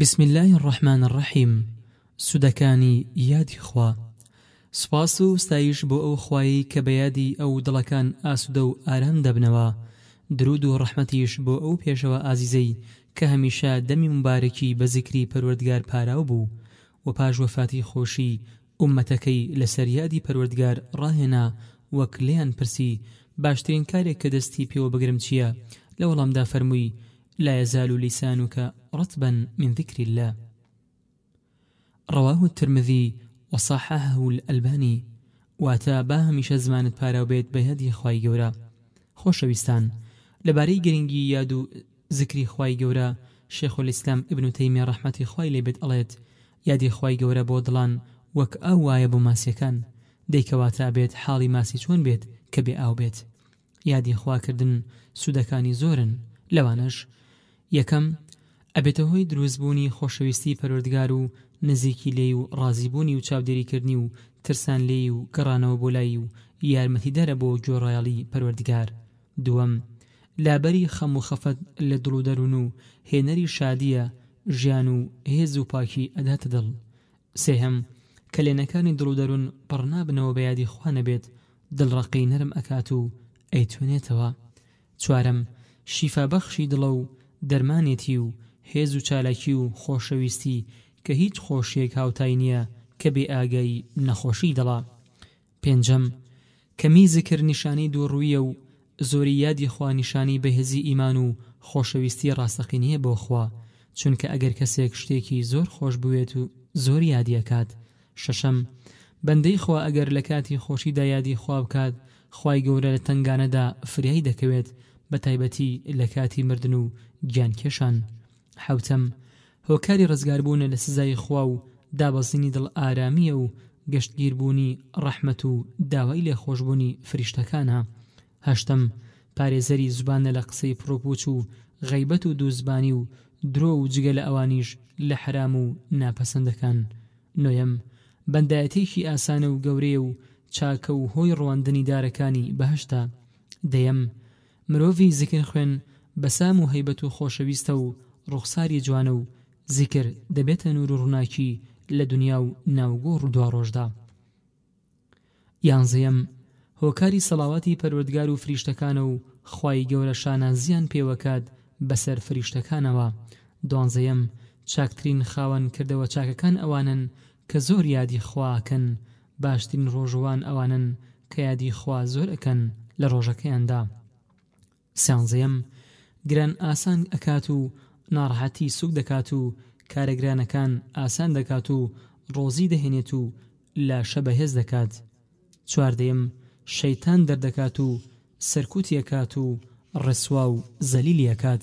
بسم اللە الرحمن الرحیم سودەکانی یادی خوا سوپاس و ستایش بۆ ئەو خوایەی کە بە یادی ئەو دڵەکان ئاسودە و ئارام دەبنەوە درود و ڕەحمەتیش بۆ ئەو پێشەوا ئازیزەی کە هەمیشە دەمی موبارەکی بە زیکری پەروەردگار پاراو بوو و پاش وەفاتی خۆشی ئوممەتەکەی لەسەر یادی پەروەردگار ڕاهێنا وەک لێیان پرسی باشترین کارێک کە دەستی پێوە بگرم چیە لە وەڵامدا فەرمووی لا یزال لسانک رطبا من ذکر اللە، رواه الترمذی و صححه الالبانی، واتە با هەمیشە زمانت پاراو بێت بە یادی خوای گەورە. خۆشەویستان، لەبارەی گرنگی یاد و زکری خوای گەورە، شێخ الاسلام ابن تیمیە رەحمەتی خوای لێ بێت ئەڵێت، یادی خوای گەورە بۆ دڵان وەک ئاو وایە بۆ ماسیەکان، دەی کەواتە ئەبێت حاڵی ماسی چۆن بێت کە بێ ئاو بێت؟ یادی خواکردن سوودەکانی زۆرن لەوانەش، یەکەم، ئەبێتە هۆی دروست بوونی خۆشەویستی پەروەردگار و نزیکی لێی و ڕازی بوونی و چاودێری کردنی و ترسان لێی و گەڕانەوە بۆ لای و یارمەتیدەرە بۆ گۆرایەڵی پەروەردگار دووەم، لابەری خەم و خەفەت لە دڵ و دەروون و هێنەری شادییە ژیان و هێز و پاکی ئەداتە دڵ سێهەم، کەلێنەکانی دڵ و دەرون پڕنابنەوە بەیادی خوا نەبێت دڵ ڕەقی نەرم ئەکات و ئەیتوێنێتەوە. چوارەم، شیفا بەخشی دڵە و دەرمانێتی و هێز و چالاکی و خۆشەویستی کە هیچ خۆشیەک هاوتای نیە کە بێ ئاگای نەخۆشی دڵە. پێنجەم، کەمی زکر نیشانەی دووڕوویە و زۆری یادی خوا نیشانەی بەهێزی ئیمان و خۆشەویستی ڕاستەقینەیە بۆ خوا، چونکە ئەگەر کەسێک شتێکی زۆر خۆش بوێت و زۆر یادی ئەکات. شەشەم، بەندەی خوا ئەگەر لە کاتی خۆشیدا یادی خوا بکات خوای گەورە لە تەنگانەدا فریای دەکەوێت بەتایبەتی لە کاتی مردن و گیان کێشان. حەوتەم، هۆکاری ڕزگاربوونە لە سزای خوا و دابەزینی دڵ ئارامییە و گشتگیربوونی ڕەحمەت و داوای لێخۆشبوونی فریشتەکانە. هەشتەم، پارێزەری زبانە لە قسەی پڕوپوچ و غەیبەت و دووزبانی و درۆ و جگە لە ئەوانیش لە حەرام و ناپەسەندەکان. نۆیەم، بەندایەتییەکی ئاسانە و گەورەیە و چاکە و هۆی ڕواندنی دارەکانی بەهەشتە. دەیەم، مرۆڤی زیکر خوێن بە سام و هەیبەت و خۆشەویستە و ڕوخساری جوانە و زیکر دەبێتە نور و ڕوناکی لە دونیا و ناوگۆڕ و دواڕۆژدا. یانزەیەم، هۆکاری سەڵاواتی پەروەردگار و فریشتەکانە و خوای گەورە شانازیان پێوەکات بەسەر فریشتەکانەوە. دوانزەیەم، چاکترین خاوەن کردەوە چاکەکان ئەوانەن کە زۆر یادی خوا ئەکەن باشترین ڕۆژووان ئەوانەن کە یادی خوا زۆر ئەکەن لە ڕۆژەکەیاندا سیانزەیەم گران ئاسان ئەکات و ناڕەحەتی سوک دەکات و کارە گرانەکان ئاسان دەکات و ڕۆزی دەهێنێت و لاشە بەهێز دەکات چواردەیەم شەیتان دەردەکات و سەرکوتی ئەکات و ڕسوا و زەلیلی ئەکات